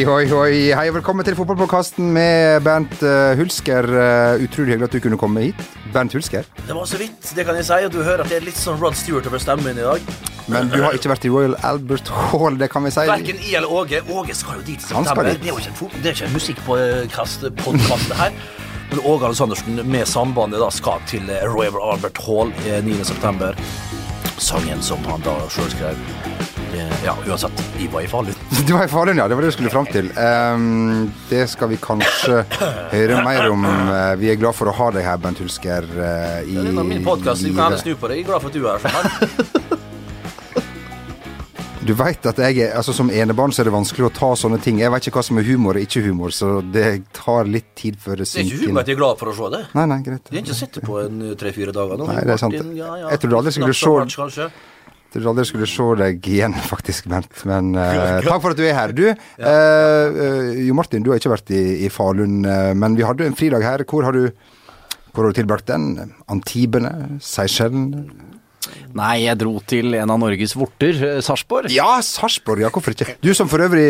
Oi, oi, oi. Hei og velkommen til fotballpodkasten med Bernt uh, Hulsker. Uh, utrolig hyggelig at du kunne komme hit. Bernt Hulsker. Det var så vidt, det kan jeg si. Og du hører at det er litt sånn Rod Stewart over stemmen min i dag. Men du har ikke vært i Royal Albert Hall, det kan vi si. Verken I eller Åge. Åge skal jo dit i september. Det er jo ikke en, fot- det er ikke en musikkpodkast, det her. Men Åge Aleksandersen med sambandet da skal til eh, Royal Albert Hall eh, 9. september. Sangen som han da sjøl skrev. Eh, Ja, uansett. Vi var i Falun. Du var i Falun, ja. Det var det du skulle fram til. Um, det skal vi kanskje høre mer om. Uh, vi er glad for å ha deg her, Bent Hulsker. Uh, i, Det var min podkast. Du kan gjerne snu på det. Jeg er glad for at du er her. Du veit at jeg er, altså som enebarn så er det vanskelig å ta sånne ting. Jeg vet ikke hva som er humor og ikke humor, så det tar litt tid før det Det er ikke humor at jeg er glad for å se det. Nei, nei, greit. Jeg har ikke sett det på en eh, tre-fire dager nå. Nei, det er sant. Ja, ja. Jeg trodde aldri skulle du se- trodde aldri jeg skulle se deg igjen, faktisk, Bent. Men uh, takk for at du er her. Du, eh, eh, Jo Martin, du har ikke vært i, i Falun, uh, men vi hadde en fridag her. Hvor har du, hvor har du tilbrakt den? Antibene? Seychellen? Nei, jeg dro til en av Norges vorter, Sarpsborg. Ja, Sarpsborg, ja, hvorfor ikke? Du som for øvrig,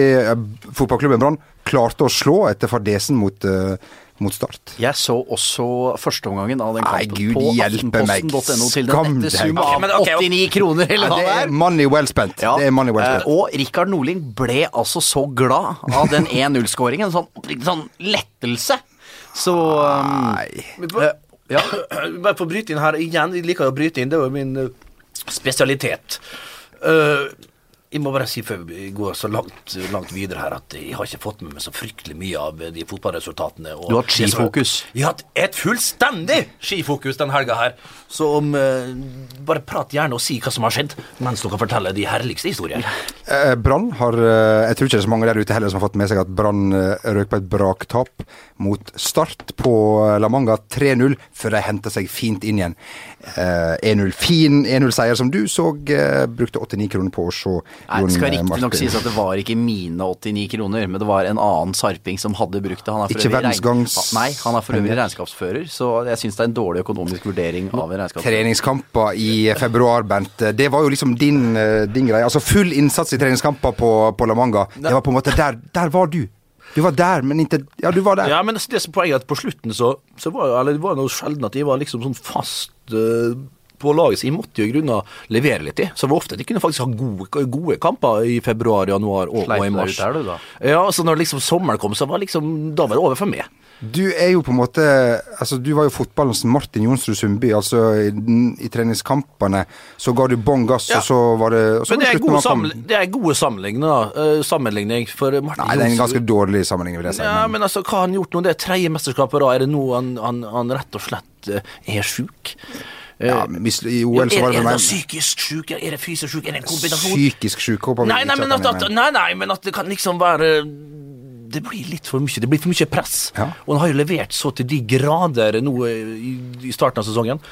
fotballklubben Brann, klarte å slå etter fadesen mot, eh, mot Start. Jeg så også førsteomgangen av den Nei, Gud på aftenposten.no til den nette sum av men ok, ok. 89 kroner, eller hva det er er. money well spent. Ja, Det er money well eh, spent. Og Rikard Norling ble altså så glad av den 1-0-skåringen. Sånn, sånn lettelse. Så um, Nei. eh, ja. Bare for å bryte inn her igjen. Jeg liker å bryte inn. Det var min eh, spesialitet. Eh, jeg må bare si før vi går så langt, langt videre her, at jeg har ikke fått med meg så fryktelig mye av de fotballresultatene. og Du har hatt skifokus. Jeg har hatt et fullstendig skifokus den helga her. Så om eh, Bare prat gjerne og si hva som har skjedd, mens dere forteller de herligste historier. Eh, Brann har eh, Jeg tror ikke det er så mange der ute heller som har fått med seg at Brann eh, røk på et braktap mot Start på eh, La Manga 3-0, før de henta seg fint inn igjen. Eh, 1-0. Fin 1-0-seier som du så. eh, brukte 89 kroner på å se Nei, det skal eh, riktignok sies at det var ikke mine 89 kroner, men det var en annen sarping som hadde brukt det. Han er for Ikke verdensgangs- Nei, han er for øvrig regnskapsfører, så jeg syns det er en dårlig økonomisk vurdering av en regnskapsfører. Treningskamper i februar, Bent. Det var jo liksom din, eh, din greie. Altså full innsats i treningskamper på, på La Manga. Det var på en måte der Der var du. Du var der, men ikke Ja, du var der. Ja, men det, som poenget er at på slutten så, så var jo- eller det var noe sjelden at jeg var liksom sånn fast eh, på laget, så jeg måtte jo i grunnen levere litt i. Så det var ofte at jeg kunne faktisk ha gode, gode kamper i februar, januar og, og i mars. ut der, du, da. Ja, så når liksom sommeren kom, så var liksom, da var det over for meg. Du er jo på en måte Altså, du var jo fotballens Martin Jonsrud Sundby. Altså, i, i treningskampene så ga du bånn gass, Ja. og så var det så Men var det er sammenligning, det er gode sammenligning, da. Uh, sammenligning for Martin Nei, det er en ganske dårlig sammenligning, vil jeg si. Ja, men- men altså, hva har han gjort nå? Det er tredje mesterskapet da. Er det nå han, han, han rett og slett eh, er sjuk? Eh, ja, hvis, I OL så er, var det er det vel da mer psykisk sjuk? Er det fysisk sjuk? Er det en kombinasjon? psykisk sjuk. Håper Nei, nei, men at at, er nei, nei, men at det kan liksom være Det blir litt for mye. Det blir for mye press. Ja. Og han har jo levert så til de grader nå i, i starten av sesongen.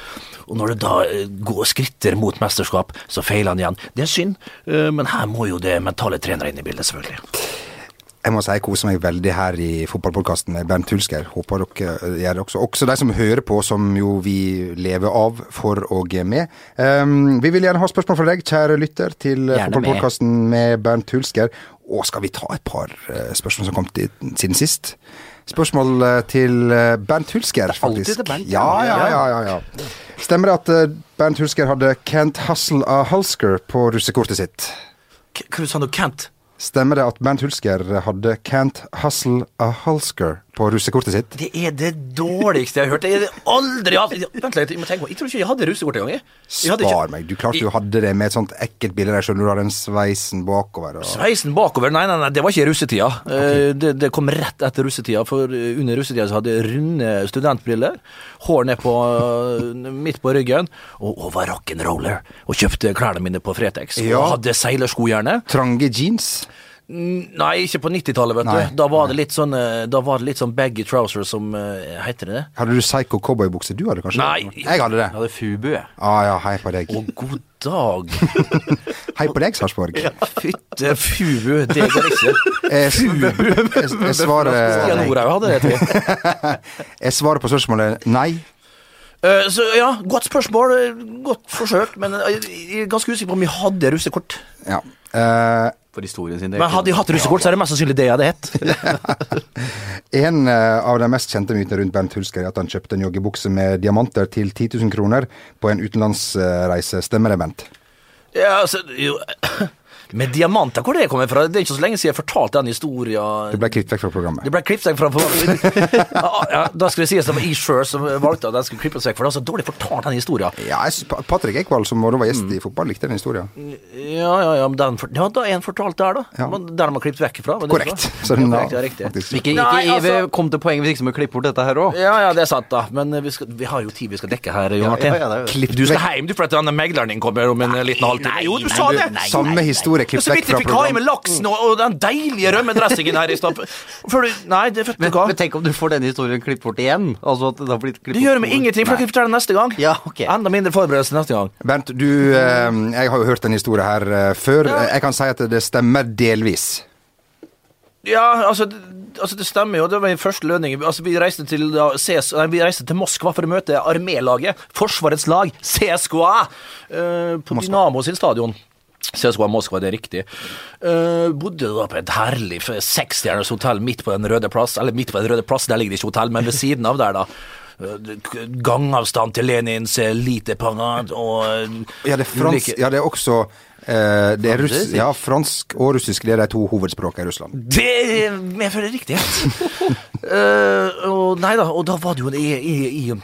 Og når det da eh, går skritter mot mesterskap, så feiler han igjen. Det er synd, eh, men her må jo det mentale trenere inn i bildet, selvfølgelig. Jeg må si jeg koser meg veldig her i fotballpodkasten med Bernt Hulsker. Håper dere eh, gjør det også. Også de som hører på, som jo vi lever av for og med. Um, vi vil gjerne ha spørsmål fra deg, kjære lytter, til fotballpodkasten med Bernt Hulsker. Og skal vi ta et par eh, spørsmål som har kommet siden sist? Spørsmål eh, til Bernt Hulsker, alltid faktisk. Bernt, ja, ja. ja, ja, ja, ja. Stemmer det at Bernt Hulsker hadde Kent Hustle a Hulsker på russekortet sitt? K- Hva sa du, Kent? Stemmer det at Bernt Hulsker hadde Can't Hustle a Hulsker på russekortet sitt? Det er det dårligste jeg har hørt. Jeg har aldri hatt Vent litt, jeg må tenke meg. Jeg tror ikke jeg hadde russekort engang. Spar ikke- meg. Du klarte du hadde det med et sånt ekkelt bilde der, selv du. har den sveisen bakover. Og... Sveisen bakover, nei, nei, nei, det var ikke i russetida. Okay. Det, det kom rett etter russetida, for eh, under russetida så hadde jeg runde studentbriller, hår ned på, eh, midt på ryggen, og, og var rock'n'roller. Og kjøpte klærne mine på Fretex. Ja. Og hadde seilersko gjerne. Trange jeans. Nei, ikke på 90-tallet, vet Nei. du. Da var, det litt sånn, eh, da var det litt sånn baggy trousers som uh, Heter det det? Hadde du psycho cowboybukse? Du hadde kanskje? Nei. Jeg hadde det. Jeg hadde Fubu. Ah, ja, hei på deg. Å, god dag. Hei på deg, Sarpsborg. Fytte fubu, det går ikke. Jeg, jeg, jeg, svarer, jeg. jeg svarer på spørsmålet nei. Uh, så ja, godt spørsmål. Godt forsøk, men jeg, jeg er ganske usikker på om vi hadde russekort. Ja. Eh, For historien sin del. Men hadde de hatt russekort, så er det mest sannsynlig det jeg hadde hett. En eh, av de mest kjente mytene rundt Bernt Hulsker er at han kjøpte en joggebukse med diamanter til 10 000 kroner på en utenlandsreise. Stemmer det, Bent? Ja, altså, jo, med diamanter, hvor det kommer fra? Det er ikke så lenge siden jeg fortalte den historien. Det ble klippet vekk fra programmet. Det ble klippet vekk fra ja, ja, Da skulle det sies det var jeg sjøl som valgte at den skulle klippes vekk, for det var så dårlig fortalt, den historien. Ja, Patrick Ekwald, som da var gjest i fotball, likte den historien. Ja, ja, ja, men den, for- ja, da er en fortalt der, da. Ja. Men Den har man klippet vekk fra. Korrekt. Så den Ja, korrekt, ja, riktig. faktisk Ikke, ikke, Nei, altså- vi kom til poenget hvis ikke vi klippe bort dette her òg. Ja, ja, det er sant, da. Men eh, vi, skal, vi har jo tid vi skal dekke her, Jon Martin. ja, ja, ja, Du skal hjem, du, for at denne megleren din kommer om en liten halvtime. Jo, du sa det! Samme historie Det fra klippet så vekk vidt jeg fikk ha i med laksen og, og den deilige rømmedressingen her i stad. Nei, det vet du hva. men tenk om du får denne historien klippet bort igjen? Altså at det har blitt klippet Det gjør meg ingenting, for jeg kan fortelle det neste gang. Ja, ok. Enda mindre forberedelse neste gang. Bernt, du eh, Jeg har jo hørt den historien her eh, før. Ja. Jeg kan si at det stemmer delvis. Ja, altså, altså det stemmer jo. Det var min første lønning. Altså, vi, reiste til, da, CS, nei, vi reiste til Moskva for å møte armélaget. Forsvarets lag, CSKA, uh, på Dynamo sin stadion. CSKA Moskva, det er riktig. Uh, bodde da på et herlig seksstjerners hotell midt på Den røde plass. Eller midt på Den røde plass, der ligger det ikke hotell, men ved siden av der, da. Eh, Gangavstand til Lenins lite pangad og eh, Ja, det er, frans, ulike- ja, det er også Uh, det er Ja, russ, er ja, fransk og russisk det er de to hovedspråkene i Russland. Det medfører riktighet. uh, og nei da, og da var det jo i, i, i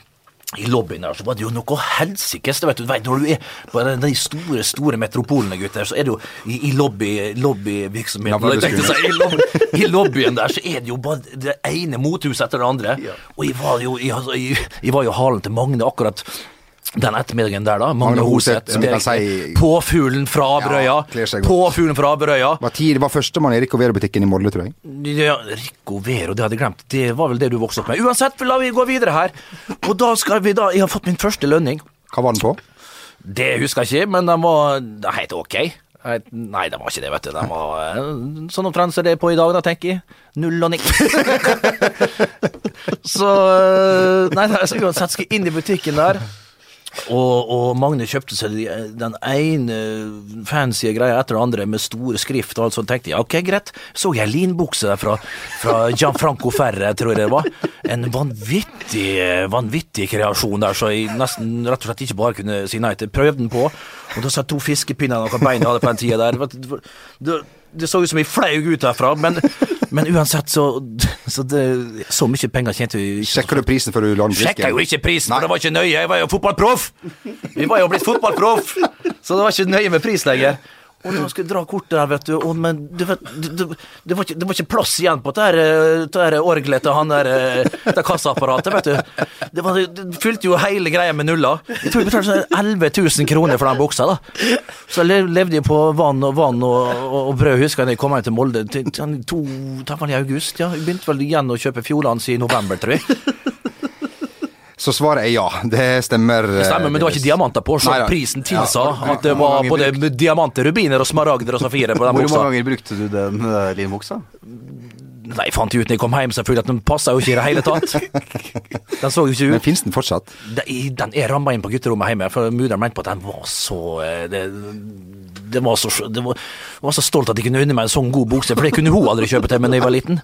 i lobbyen der så var det jo noe helsikes. du vet, du vet, Når du er på de store store metropolene, gutter, så er det jo i, i lobby, lobbyvirksomheten ja, tenkte i, lobby, I lobbyen der så er det jo bare det ene mothuset etter det andre. Og jeg var jo, jeg, jeg, jeg var jo halen til Magne akkurat den ettermiddagen der, da. Magne, Hoseth, si-. Påfuglen fra Brøya. Ja. Påfuglen fra Brøya. Var tid, det var førstemann i Rico Vero-butikken i Molde, tror jeg. Ja, Rico Vero, det hadde jeg glemt. Det var vel det du vokste opp med. Uansett, la vi gå videre her. Og da skal vi da Jeg har fått min første lønning. Hva var den på? Det husker jeg ikke, men den var helt ok. Nei, den var ikke det, vet du. Den var eh, sånn omtrent som det er på i dag, da, tenker jeg. Null og niks. så eh, nei, så uansett skal jeg inn i butikken der. Og, og Magne kjøpte seg den ene fancy greia etter den andre med store skrift og alt sånt. tenkte jeg, ok, greit. Så jeg linbukse der fra, fra Gianfranco Ferre, tror jeg det var. En vanvittig, vanvittig kreasjon der, så jeg nesten rett og slett ikke bare kunne si nei til. Prøvde den på, og da satt to fiskepinner og noen bein jeg hadde på den tida der. Det, det, det så ut som vi flaug ut derfra, men, men uansett så, så det, Så mye penger tjente vi ikke. Sjekka du prisen før du la den på Sjekka jo ikke prisen, Nei. for det var ikke nøye. Jeg var jo fotballproff! Vi var jo blitt fotballproff, så det var ikke nøye med pris lenger. Og da skulle jeg dra kortet der, vet du, og, men du vet, det, du, det, var ikke, det var ikke plass igjen på det eh, det her orgelet til han der eh, det kassaapparatet, vet du. Det, var, det fylte jo hele greia med nuller. Jeg tror jeg betalte sånn 11 000 kroner for den buksa, da. Så jeg levde jeg på vann og vann og, og, og brød, husker jeg da jeg kom hjem til Molde til, til, to, det var i august, ja. Jeg begynte vel igjen å kjøpe Fjordlands i november, tror jeg. Så svaret er ja. Det stemmer. Det stemmer, men det var ikke diamanter på, så Neida. prisen tilsa Ja, at det var både diamanter, rubiner og smaragder og safirer på den Hvor mange ganger brukte du den uh, linbuksa? Nei, fant jeg ut når jeg kom hjem, selvfølgelig, at den passa jo ikke i det hele tatt. Den så jo ikke ut. Men fins den fortsatt? Den den er ramma inn på gutterommet hjemme, for mudder'n mente på at den var så eh, det, det var så, det var, var så stolt at jeg kunne unne meg en sånn god bukse, for det kunne hun aldri kjøpe til meg da jeg var liten.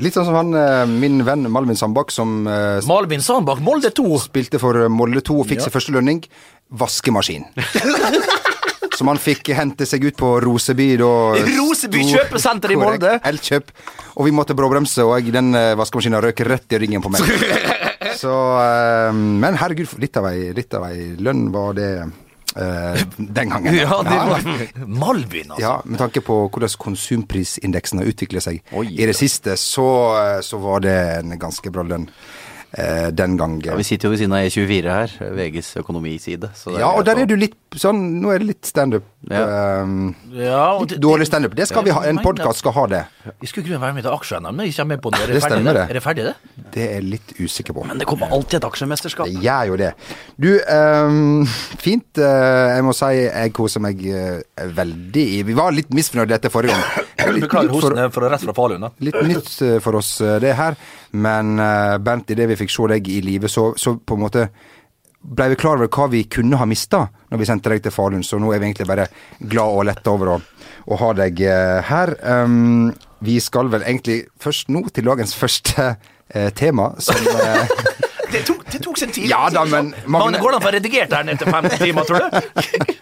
Litt sånn som han, eh, min venn Malvin Sandbakk, som eh, Malvin Sandbakk, Molde 2. spilte for Molde 2 og fikk sin første lønning. Vaskemaskin. Som han fikk hente seg ut på Roseby da. Roseby kjøpesenter i. Molde. Elkjøp. Og vi måtte bråbremse, og den eh, vaskemaskinen røk rett i ryggen på meg. Så eh, Men herregud, litt av ei, litt av ei lønn var det eh, den gangen. Ja, det var Malvin, altså. Ja, Med tanke på hvordan konsumprisindeksen har utviklet seg Oi. i det siste, så, så var det en ganske bra lønn den gangen. Ja, vi sitter jo ved siden av E24 her, VGs økonomiside. Ja, og der er du litt sånn Nå er det litt standup. Ja. Um, Ja, litt det- dårlig standup. Det skal vi ha. En podkast skal ha det. Vi skulle ikke være med til med på det. Er Det ferdig, stemmer, det. Er det ferdig, det? Det er jeg litt usikker på. Men det kommer alltid et aksjemesterskap. Det gjør jo det. Du, um, fint. Uh, jeg må si jeg koser meg uh, veldig Vi var litt misfornøyde etter forrige gang. Beklager nytt for, er for rett fra Falun. da. litt nytt eh, for oss, eh, det her. Men uh, Bent, idet vi fikk se deg i live, så, så på en måte ble vi klar over hva vi kunne ha mista når vi sendte deg til Falun, så nå er vi egentlig bare glad og letta over å, å, ha deg uh, her. Um, vi skal vel egentlig først nå til dagens første uh, tema, som uh, det, tok, det tok sin tid. Ja da, men Magne, an å få redigert den etter 50 timer, tror du?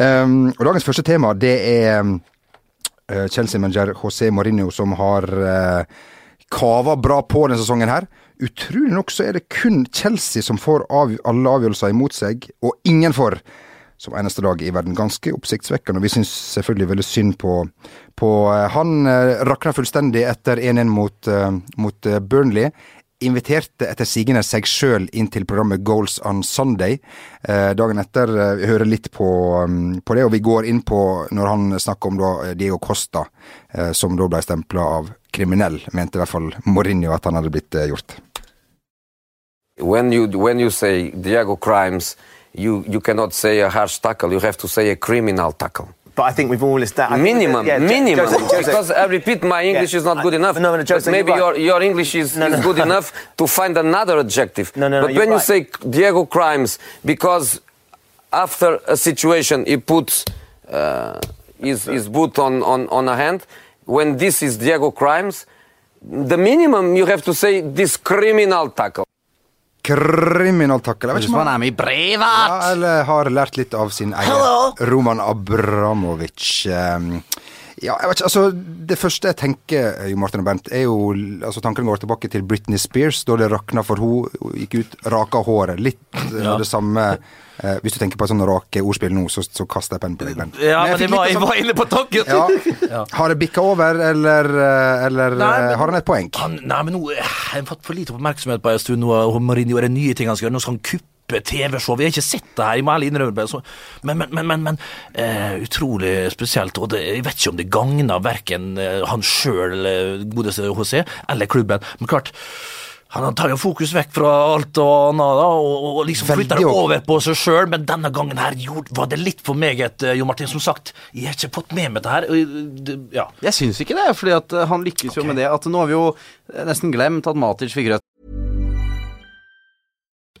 um, og dagens første tema, det er uh, Chelsea-manager José Mourinho som har uh, kava bra på denne sesongen her. Utrolig nok så er det kun Chelsea som får av, alle avgjørelser imot seg, og ingen får som eneste lag i verden. Ganske oppsiktsvekkende. og Vi syns selvfølgelig veldig synd på, på uh, han. Uh, rakna fullstendig etter 1-1 mot, uh, mot Burnley. Inviterte etter sigende seg sjøl inn til programmet Goals on Sunday. dagen etter vi hører litt på, um, på, det, og vi går inn på når han snakker om da, Diego Costa, som da ble stempla av kriminell, mente i hvert fall Mourinho at han hadde blitt gjort. When you, when you say Diego crimes, you, you cannot say a harsh tackle, you have to say a criminal tackle. But I think we've all established minimum, yeah, minimum. Because I repeat, my English yeah. is not good enough. No, no, Jose, maybe right. your, your English is, no, no. is good enough to find another adjective. No, no, but when right. you say Diego crimes, because after a situation he puts uh, his, his boot on, on, on a hand, when this is Diego crimes, the minimum you have to say this criminal tackle. Criminal ikke Hvis man er med i brevet! Ja, eller har lært litt av sin egen Roman Abramovic. Um, ja, jeg vet ikke, altså Det første jeg tenker, jo Martin og Bernt, er jo altså Tankene går tilbake til Britney Spears, da det rakna for hun, gikk ut, raka håret. Litt ja. det samme Eh, hvis du tenker på et sånn rake ordspill nå, så, så kaster jeg pennen på deg, Bent. Ja, men, men jeg, var, jeg sånn, var inne på tanken! Ja. Har det bikka over, eller, eh, eller nei, men, har han et poeng? Han, nei, men nå har jeg fått for lite oppmerksomhet på en stund. Nå, Mourinho er det nye ting han skal gjøre. Nå skal han kuppe TV-show. Vi har ikke sett det her, jeg må ærlig innrømme det. Men, men, men, men uh, utrolig spesielt. Og det, jeg vet ikke om det gagner verken han sjøl, godeste HC, eller klubben. Men klart han tar jo fokus vekk fra alt og annet og, og liksom flytter det over på seg sjøl, men denne gangen her var det litt for meget, eh, Jo Martin. Som sagt, jeg har ikke fått med meg det her. Ja. Jeg syns ikke det, fordi eh, han lykkes okay. jo med det. At nå har vi jo eh, nesten glemt at Matic fikk rødt.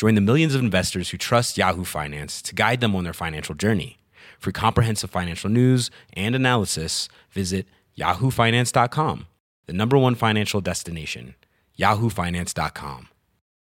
Join the millions of investors who trust Yahoo Finance to guide them on their financial journey. For comprehensive financial news and analysis, visit yahoofinance.com the number one financial destination, yahoofinance.com.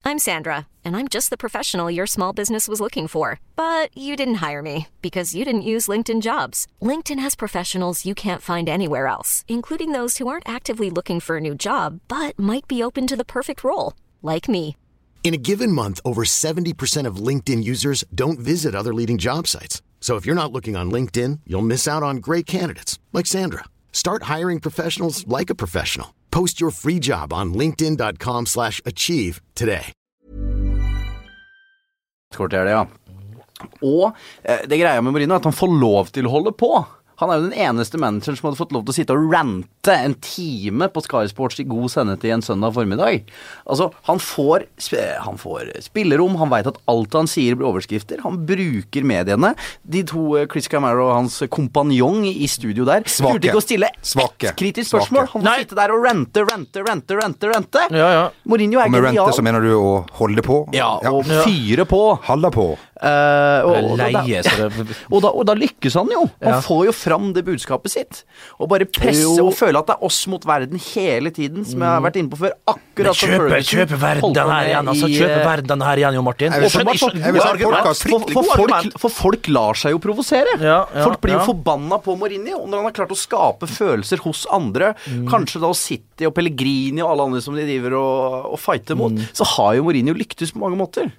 I'm Sandra, and I'm just the professional your small business was looking for. But you didn't hire me because you didn't use LinkedIn jobs. LinkedIn has professionals you can't find anywhere else, including those who aren't actively looking for a new job but might be open to the perfect role, like me. In a given month, over 70% of LinkedIn users don't visit other leading job sites. So if you're not looking on LinkedIn, you'll miss out on great candidates like Sandra. Start hiring professionals like a professional. Post your free job on linkedin.com slash achieve today. Kort er det, ja. Og eh, det greia med Marino er at han får lov til å holde på. Han er jo den eneste manageren som hadde fått lov til å sitte og rante en time på Sky Sports i god sendetid en søndag formiddag. Altså, han får, han får spillerom, han veit at alt han sier blir overskrifter. Han bruker mediene. De to, eh, Chris Camaro og hans kompanjong i studio der, Svake. turte ikke å stille Svake. ett kritisk spørsmål. Svake. Han får sitte der og rente, rente, rente, rente. rente. Ja, ja. Mourinho er Og med rente så mener du å holde på? Ja, og fyre på. Halde på. Uh, og, og, og, da, og da lykkes han jo. Han Ja. får jo fram det budskapet sitt. Og bare presse Jo. og føle at det er oss mot verden hele tiden, som jeg har vært inne på før. Akkurat som Ferguson Kjøpe verden her igjen, altså. Kjøpe eh, verden her igjen, jo, Martin. For, folk, lar seg jo provosere. Ja, ja, folk blir jo ja. forbanna på Mourinho. Og når han har klart å skape følelser hos andre, Mm. kanskje da City og Pellegrini og alle andre som de driver og, og fighter mot, Mm. så har jo Mourinho lyktes på mange måter.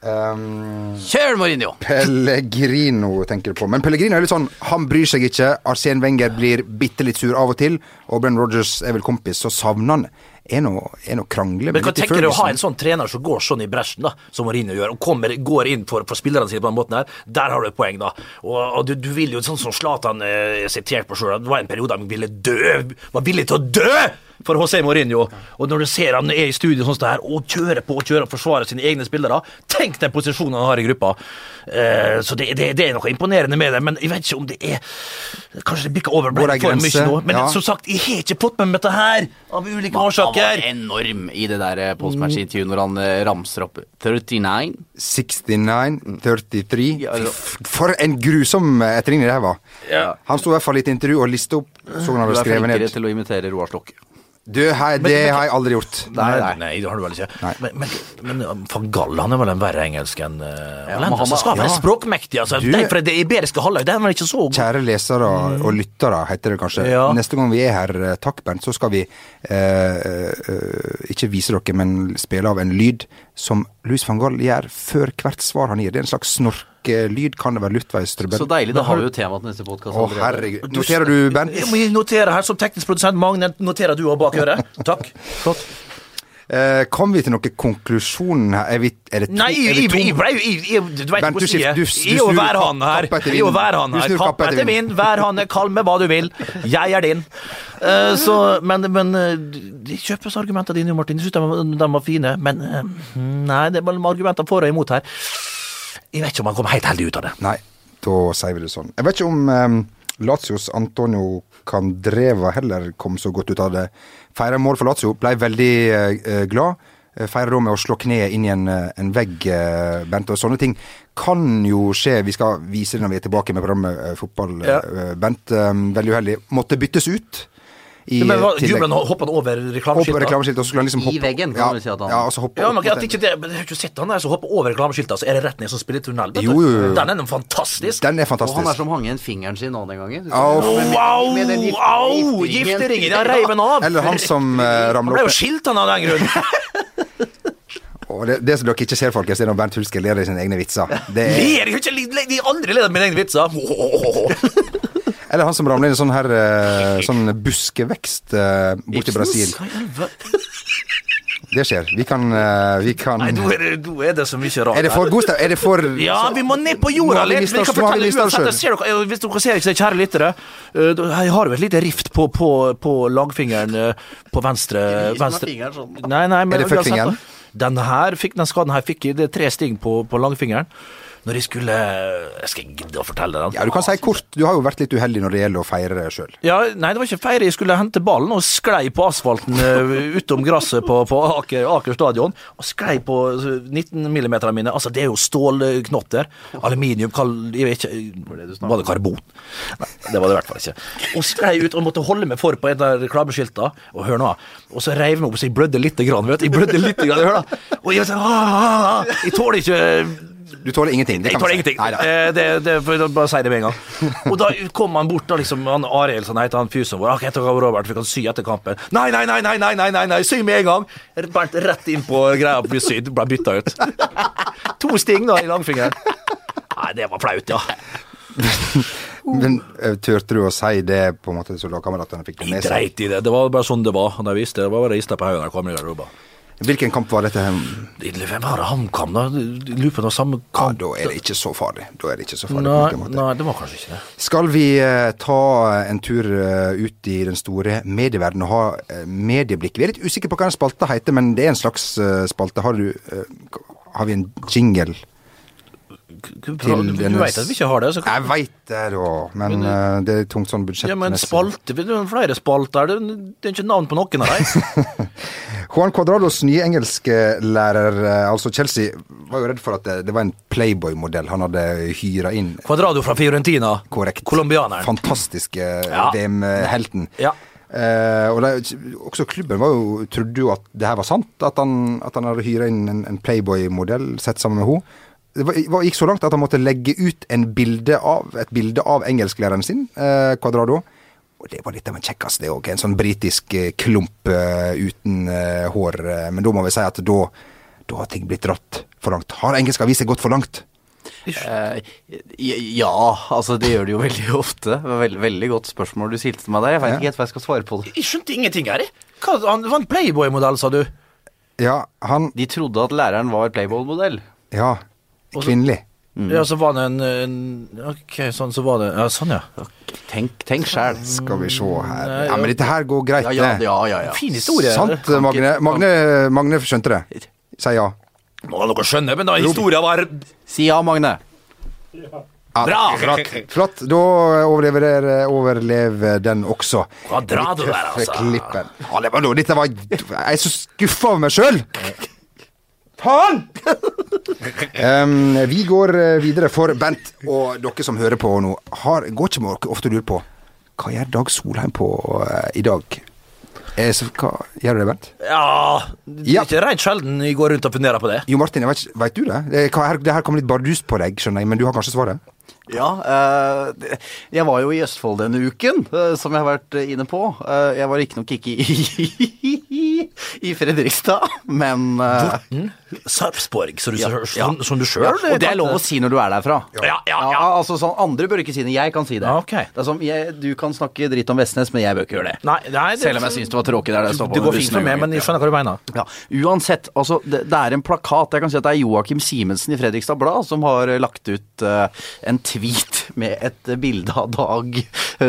Um, Kjør, Mourinho! Pellegrino tenker du på. Men Pellegrino er litt sånn Han bryr seg ikke. Arsen Wenger blir bitte litt sur av og til. Og Brenn Rogers er vel kompis, så savner han er noe, er noe krangle Men hva tenker du å ha en sånn trener som går sånn i bresjen, da, som Mourinho gjør, og kommer, går inn for, for spillerne sine på den måten her? Der har du et poeng, da. Og, og du, du vil jo, sånn som Zlatan eh, siterte på sjøl, det var en periode han ville dø, var villig til å dø! For José Mourinho. Og når du ser han er i studio sånn her, og kjører på og kjører og forsvarer sine egne spillere, tenk den posisjonen han har i gruppa. Eh, så det, det, det er noe imponerende med det, men jeg vet ikke om det er Kanskje det bikker over for grense? mye nå. Men Ja. som sagt, jeg har ikke fått med meg dette her, av ulike årsaker Han var enorm i det der eh, postmatch-intervjuet når han eh, ramser opp 39. 69, 33 Ja, Fy altså- f- For en grusom etterligning det her var. Ja. Han sto i hvert fall i et intervju og listet opp, så han Du er skrevet flinkere ned. til å imitere Roar Stokke. Du, hei, det har jeg aldri gjort. Nei, Nei, nei, det har du vel ikke. Nei. Men, men, men van Gaal han er vel en verre engelsk enn uh, Ja, han, men han skal være ja. språkmektig. Altså, Du- Nei, for det iberiske halvøy det er vel ikke så god. Kjære lesere og lyttere, heter det kanskje. Ja. Neste gang vi er her, eh, takk Bernt, så skal vi uh, uh, ikke vise dere, men spille av en lyd som Louis van Gaal gjør før hvert svar han gir. Det er en slags snorkelyd, kan det være luftveistrøbbel? Så deilig. Da har vi jo temaet neste podkast Å, herregud. Noterer du, Ben? Jeg må notere her som teknisk produsent. Magne, noterer du òg bak øret? Takk. Flott. Eh, kom vi til noen konklusjon her? Er, vi, er det to? Nei, er jeg, to? jeg, tom? jeg ble jo Du Bernt, hvordan jeg sier. Jeg er jo snur værhane her. Jeg er hver Du her. Kapp etter vind. Værhane, kall meg hva du vil. Jeg er din. Uh, så, men, men eh, de kjøpes argumentene dine, Martin. Jeg synes de, var- fine. Men uh, nei, det er bare argumenter for og imot her. Jeg vet ikke om han kommer helt heldig ut av det. Nei, da sier vi det sånn. Jeg vet ikke om um, Lazios Antonio Candreva heller kom så godt ut av det. Feira mål for Lazio, ble veldig eh, glad. Eh, Feira da med å slå kneet inn i en, eh, en vegg, eh, Bent. Og sånne ting kan jo skje. Vi skal vise det når vi er tilbake med programmet eh, Fotball, Ja. Bent. veldig uheldig. Måtte byttes ut. I Men hva, tillegg. Jubelen hoppet han over reklameskiltet? og så skulle han liksom I veggen, kan ja, vi si at han- Ja, og så hoppe Ja, men at ikke det, men jeg har ikke sett han der som hopper over reklameskiltet, så er det rett ned som spiller i tunnel. Jo, jo, jo. Den er fantastisk. Den er Og han er som hang igjen fingeren sin nå den gangen. Au. Au! gifteringen. Gifteringen! Jeg reiv den av! Eller han som uh, Han ble jo skilt han av den grunn. Og det, det som dere ikke ser, folkens, det er når Bernt Hulsker ler i sine egne vitser. Det er, Ler jeg har aldri ledd av mine egne vitser. eller han som ramler inn i sånn her eh, sånn buskevekst eh, borti Brasil. Det skjer. Vi kan, eh, vi kan Nei, nå er det, nå er det så mye rart. Er det for god stemning? Er det for Ja, vi må ned på jorda litt. Vi kan fortelle uansett. Ser dere, hvis dere ser ikke, kjære lyttere, jeg har jo et lite rift på, på, på langfingeren på venstre, venstre. fingeren sånn. Nei, nei, men Er det fuckfingeren? Den her fikk, den skaden her fikk jeg, det er tre sting på, på langfingeren. Når jeg skulle Jeg skal gidde å fortelle den. Ja, du kan si kort. Du har jo vært litt uheldig når det gjelder å feire sjøl. Ja, nei, det var ikke feire. Jeg skulle hente ballen og sklei på asfalten eh, utom gresset på, på Aker, Aker stadion. Og sklei på 19 millimeterne mine. Altså, det er jo stålknotter. Aluminium, kall, jeg vet ikke Var det karbon? Nei, det var det i hvert fall ikke. Og sklei ut og måtte holde meg for på et av reklameskiltene. Og hør nå. Og så reiv meg opp så jeg blødde lite grann. Vet du. Jeg blødde lite grann, hør da. Og jeg, var sånn, ah, ah, ah. jeg tåler ikke Du tåler ingenting. Det jeg tåler si. ingenting. Nei. Eh, Det, det, bare si det med en gang. Og da kom han bort, da liksom, han Arild, som heter han fysen vår. «Ah, heter Robert, vi kan sy etter kampen. Nei, nei, nei, nei, nei, nei, nei, nei, sy med en gang! Bernt rett inn på greia Blir syd ble bytta ut. To sting da i langfingeren. Nei, det var flaut, ja. Men eh, turte du å si det på en måte så lagkameratene fikk det Jeg med seg? dreit i det. Det var bare sånn det var. Da jeg visste det. var bare rista på hodet da jeg kom i garderoben. Hvilken kamp var dette? Hvem var det HamKam, da? Lurer på samme kamp. Ja, da er det ikke så farlig. Da er det ikke så farlig. Nei, nei, det var kanskje ikke det. Skal vi eh, ta en tur eh, ut i den store medieverdenen og ha eh, medieblikk? Vi er litt usikre på hva den spalta heter, men det er en slags eh, spalte. Har, du, eh, har vi en jingle? Du, Til du denne- vet at vi ikke har det? Så Jeg veit det, da, men Men, eh, det er tungt sånn ja, men spalte, det er flere spalter. Det, det er ikke navn på noen av dem. Juan Cuadrados nye engelsklærer, eh, altså Chelsea, var jo redd for at det, det var en Playboy-modell han hadde hyra inn. Quadrado fra Fiorentina. Korrekt. Colombianeren. Fantastiske Ja. VM-helten. Ja. Eh, og det, også klubben var jo, trodde jo at det her var sant, at han, at han hadde hyra inn en, en Playboy-modell sett sammen med henne. Det var, var, gikk så langt at han måtte legge ut en bilde av, et bilde av engelsklæreren sin, eh, Quadrado. Og det var litt av en kjekkas, det òg. En sånn britisk eh, klump eh, uten eh, hår. Men da må vi si at da, da har ting blitt dratt for langt. Har engelsk avis gått for langt? Eh, ja, altså det gjør det jo veldig ofte. Veldig, veldig godt spørsmål du stilte meg der. Jeg veit Ja. ikke helt hva jeg skal svare på det. Jeg skjønte ingenting her. jeg. Hva, han var en Playboy-modell, sa du? Ja, han De trodde at læreren var Playboy-modell. Ja. Kvinnelig. Ja, så var det en, en Ok, sånn så var det Ja, sånn, ja. Tenk, tenk sjæl. Skal vi se her Ja, men dette her går greit, Ja, ja, ja, ja, ja. Fin historie. Sant, Magne? Magne, Magne skjønte det. Si ja. Må noe skjønne, men da historia var Si ja, Magne. ja Bra! Flott. Flott. Da overlever, overlever den også. Hva drar du der, altså. Klippen. Ja, det var dette var Jeg er så skuffa over meg sjøl! Faen! Em, vi går eh, videre for Bent, og dere som hører på nå, har, går ikke med dere ofte lurer på hva gjør Dag Solheim på uh, i dag? Eh, så, hva gjør du det, Bent? Ja Det Ja. er ikke rent sjelden jeg går rundt og funderer på det. Jo Martin, vet, vet du det? Det, hva, her, det her kom litt bardust på deg, skjønner jeg, men du har kanskje svaret? Ja, eh, jeg var jo i Østfold denne uken, eh, som jeg har vært eh, inne på. Eh, jeg var riktignok ikke i, i Fredrikstad, men eh, Sarpsborg, som du, Ja, som, ja. som du sjøl ja, Og det er lov å si når du er derfra. Ja, ja, ja. altså sånn, Andre bør ikke si det. Jeg kan si det. Okay. det er som, jeg, du kan snakke dritt om Vestnes, men jeg bør ikke gjøre det. Nei, nei, det, Selv om jeg syns det var tråkig der det står på Det går fint for meg, men jeg skjønner hva du mener. Ja, Uansett, altså det, det er en plakat. Jeg kan si at det er Joakim Simensen i Fredrikstad Blad som har lagt ut uh, en tweet med et bilde av Dag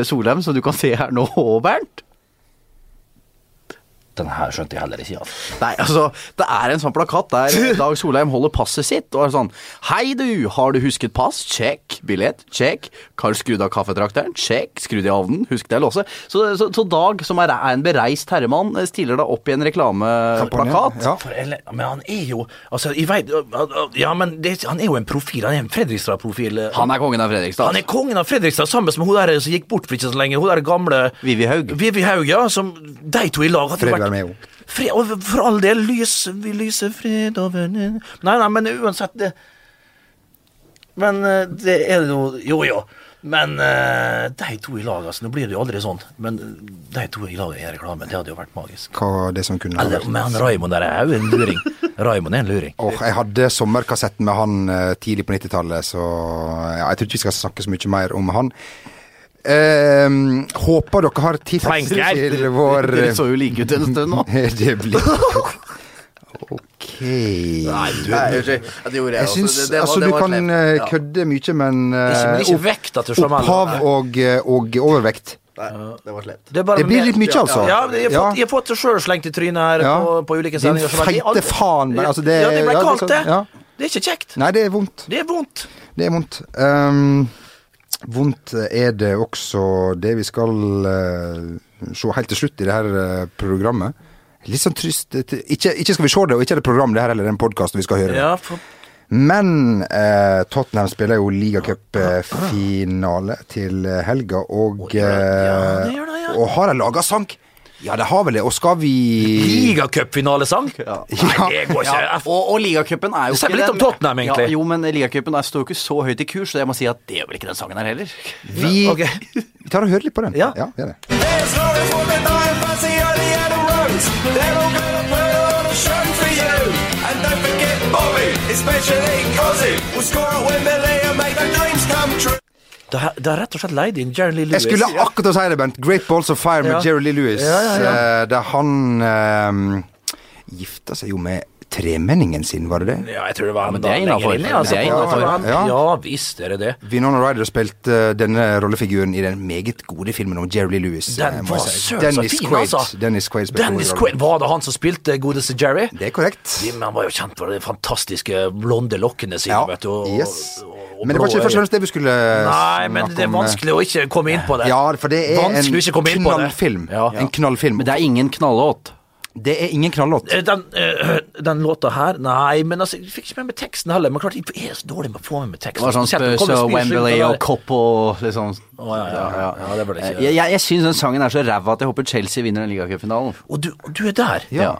Solheim, som du kan se her nå, Bernt. Den her skjønte jeg heller ikke. Altså. Nei, altså, det er en sånn plakat der Dag Solheim holder passet sitt og er sånn Hei du, har du husket pass? Check. Billett? Check. Har du skrudd av kaffetrakteren? Check. Skrudd i ovnen? Husk det å låse. Så, så, så Dag, som er, er en bereist herremann, stiller da opp i en reklameplakat. Ja. Men han er jo Altså, jeg veit Ja, men det, han er jo en profil. Han er en Fredrikstad-profil. Han er kongen av Fredrikstad. Han er kongen av Fredrikstad, sammen med hun der som gikk bort for ikke så lenge. Hun der gamle Vivi Haug. Vivi Haug, ja. Som de to i lag hadde vært jo. Fred, og for all del, lys, vi lyser fred over Nei, nei, men uansett det Men eh, det er jo Jo, jo. Men eh, de to i lag, altså. Nå blir det jo aldri sånn. Men de to i lag i reklamen, det hadde jo vært magisk. Hva det som kunne Eller, men han Raymond der er jo en luring. Raymond er en luring. Åh, jeg hadde sommerkassetten med han eh, tidlig på 90-tallet, så ja, jeg tror ikke vi skal snakke så mye mer om han. Eh, håper dere har tips til vår Dere så jo like ut en stund nå. Det blir Ok Nei, unnskyld. Ja, det gjorde jeg Jeg også. syns Det- det var- Altså, det du kan slemt. eh, kødde mye, men uh. Opphav og, eh, og overvekt. Nei, det var slemt. Det, Det blir litt mye, altså. Ja, jeg har Ja. fått, jeg har fått det sjøl slengt i trynet her Ja. på, på ulike Din sendinger. som feite faen, men altså, det- Ja, det ble ja, det er sånn- det. ja. Det er ikke kjekt. Nei, det er vondt. Det er vondt. Det er vondt. Ehm, vondt er det også det vi skal eh, se helt til slutt i det her eh, programmet. Litt sånn trist Ikke, ikke skal vi se det, og ikke er det program, det her heller, det er en podkast vi skal høre. Ja, for, Men eh, Tottenham spiller jo ligacupfinale til helga, og, gjør? Ja, eh, det det, ja. og har de laga sang? Ja, det har vel det. Og skal vi Ligacupfinalesang? Ja. Nei, det går ikke. Ja, og, og ligacupen er jo ikke Det sier litt om Tottenham, egentlig. Ja, jo, men ligacupen er- står jo ikke så høyt i kurs, så jeg må si at det gjør vel ikke den sangen her heller. Vi, okay. vi tar og hører litt på den. Ja. ja det. Forget Bobby, especially Cozzy, will score at Wembley and Det har, rett og slett leid inn Jerry Lee Lewis. Jeg skulle akkurat å si det, Bent. Great Balls of Fire med Jerry Lee Lewis. Ja, ja, ja. Eh, Der han eh, gifta seg jo med tremenningen sin, var det det? Ja, jeg tror det var men enda det er innafor. altså. Ja, Ja. ja visst er det det. Vinona Ryder spilte uh, denne rollefiguren i den meget gode filmen om Jerry Lee Lewis. eh, Den må var søren så Dennis fin, Quaid. altså. Dennis Quaid spilte Dennis. Quaid, Var det han som spilte godeste Jerry? Det er korrekt. De, men Han var jo kjent for de fantastiske blonde lokkene sine, Ja, vet du. Og, yes. og- og Men det var ikke først og fremst det vi skulle Nei, men det er eh. vanskelig å ikke komme inn på det. Ja, for det er Vanskelig en knallfilm. Ja. En knallfilm. Men det er ingen knallåt. Det er ingen knallåt. Eh, Den, øh, den låta her Nei, men altså, jeg fikk ikke med meg teksten heller. Men klart, jeg er så dårlig med å få med meg teksten. Det var sånn Spurs og Wembley og og Kopp og liksom Å, ja, ja, ja, ja, det var det ikke. Jeg, jeg, jeg syns den sangen er så ræva at jeg håper Chelsea vinner den ligacupfinalen. Og du, du er der? Ja.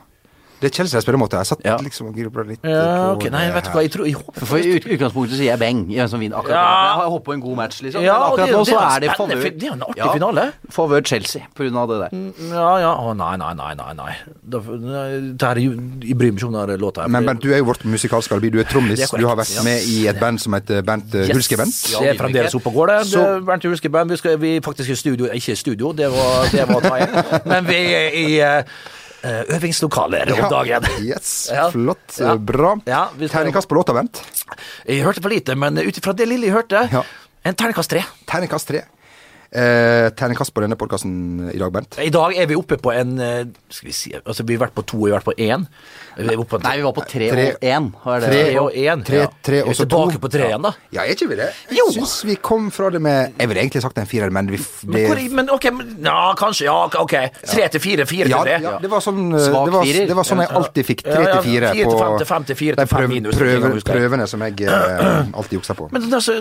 Det er Chelsea jeg spiller mot. Jeg satt Ja. liksom og grubla litt Ja, på nei, vet du hva, jeg tror Jeg håper For i utgangspunktet sier jeg beng Jeg, som vinner akkurat Ja. Jeg har håpet på en god match, liksom. Ja, Men akkurat nå så er det favør det er jo en artig finale. Favør Chelsea på grunn av det der. Ja, ja, å nei, nei, nei, nei, nei. Det her er jo Jeg bryr meg ikke om den låta her. Men Bernt, du er jo vårt musikalske alibi. Du er trommis. Du har vært med i et band som heter Bernt uh, Yes. Hulske Band. Det er fremdeles oppe og går, det. Så- Bernt Hulske Band. Vi, skal, vi er faktisk i studio Ikke i studio, det var, det var i. Men vi er i eh, øvingslokaler om dagen. Yes, flott. Ja. Bra. Ja, Terningkast på låta, vent Jeg hørte for lite, men ut ifra det lille jeg hørte, en terningkast tre. Terningkast tre. Eh, terningkast på denne podkasten i dag, Bent? I dag er vi oppe på en eh, Skal vi si Altså, vi har vært på to, vi har vært på én. Vi Nei, vi var på tre Tre- og én. Tre og én. Tre, tre, vi og så tilbake to. på tre igjen, da? Ja, er ikke vi det? Jeg Jo. syns vi kom fra det med Jeg ville egentlig sagt en firer, men vi f- Men, hvor, men ok, men, ja, kanskje. Ja, ok. Tre til fire, fire til tre. ja, det var sånn eh, det var, det var sånn jeg alltid fikk. Tre til fire på til fem til fire de til fem prøv- minus, prøvene som jeg eh, alltid juksa på. Men altså,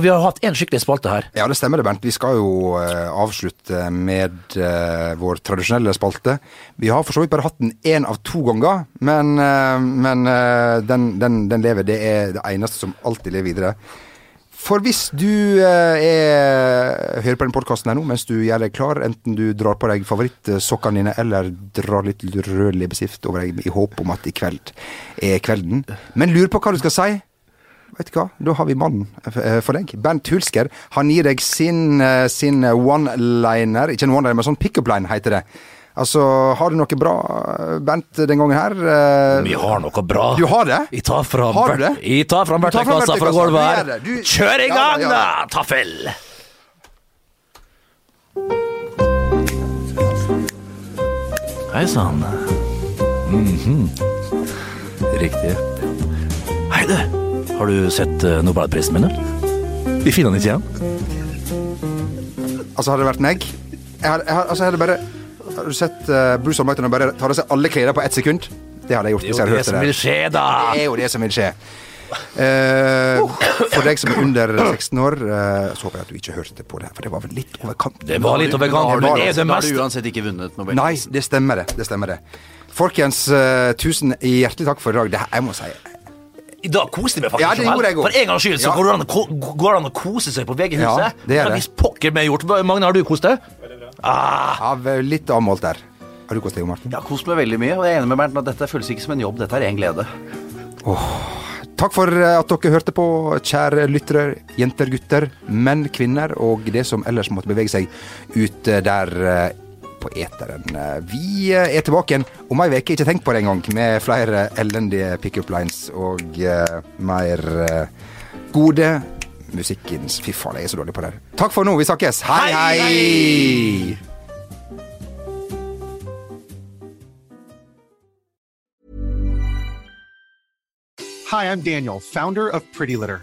vi har hatt én skikkelig spalte her. Ja, det stemmer det, Bernt. Vi skal jo eh, avslutte med eh, vår tradisjonelle spalte. Vi har for så vidt bare hatt den én av to ganger, men, eh, men den, den, den lever. Det er det eneste som alltid lever videre. For hvis du er, hører på den podkasten her nå mens du gjør deg klar, enten du drar på deg favorittsokkene dine eller drar litt rød leppestift over deg i håp om at i kveld er kvelden, men lurer på hva du skal si Vet du hva, da har vi mannen eh, for deg. Bent Hulsker. Han gir deg sin, eh, sin one-liner, ikke en one-liner, men sånn pick-up-line heter det. Altså, har du noe bra, Bent, den gangen her? Eh, Vi har noe bra. Du har det? Jeg tar fram, Har du det? Jeg tar fram verktøykassa fra gulvet her. Du- Kjør i Ja, gang, ja, da. Taffel! Hei sann. Mhm. Riktig. Hei, du. Har du sett uh, Nobelprisen min? eller? Vi finner den ikke igjen. Altså, hadde det vært meg jeg har, jeg hadde, altså, jeg hadde bare Har du sett uh, Bruce Almighty når han bare tar av seg alle klærne på ett sekund? Det hadde jeg gjort Det er jo det, det som vil skje, da. Det er jo det som vil skje. Uh, for deg som er under 16 år, uh, så håper jeg at du ikke hørte på det her, for det var vel litt over kanten. Det var litt over kanten, men du- det er det Da har du uansett ikke vunnet Nobel. Nei, det stemmer det. Det stemmer det. Folkens, uh, tusen hjertelig takk for i dag. Det jeg må si I dag koste jeg meg faktisk. Ja, det gjorde jeg også. For en gangs skyld så Ja. går det an å går det an å kose seg på VG-huset. Ja, det er det. Hvis pokker meg gjort. Magne, har du kost deg? Ah, av eh, litt avmålt der. Har du kost deg, Jo Martin? Jeg har kost meg veldig mye, og jeg er enig med Bernt at dette føles ikke som en jobb, dette er en glede. Takk for eh, at dere hørte på, kjære lyttere, jenter, gutter, menn, kvinner og det som ellers måtte bevege seg ute der eh, på eteren. Vi er tilbake igjen om ei uke, ikke tenk på det engang, med flere elendige pickup lines og uh, mer uh, gode musikkens Fy faen, jeg er så dårlig på det. her. Takk for nå, vi snakkes. Hei, hei! Hi, I'm Daniel, founder of Pretty Litter.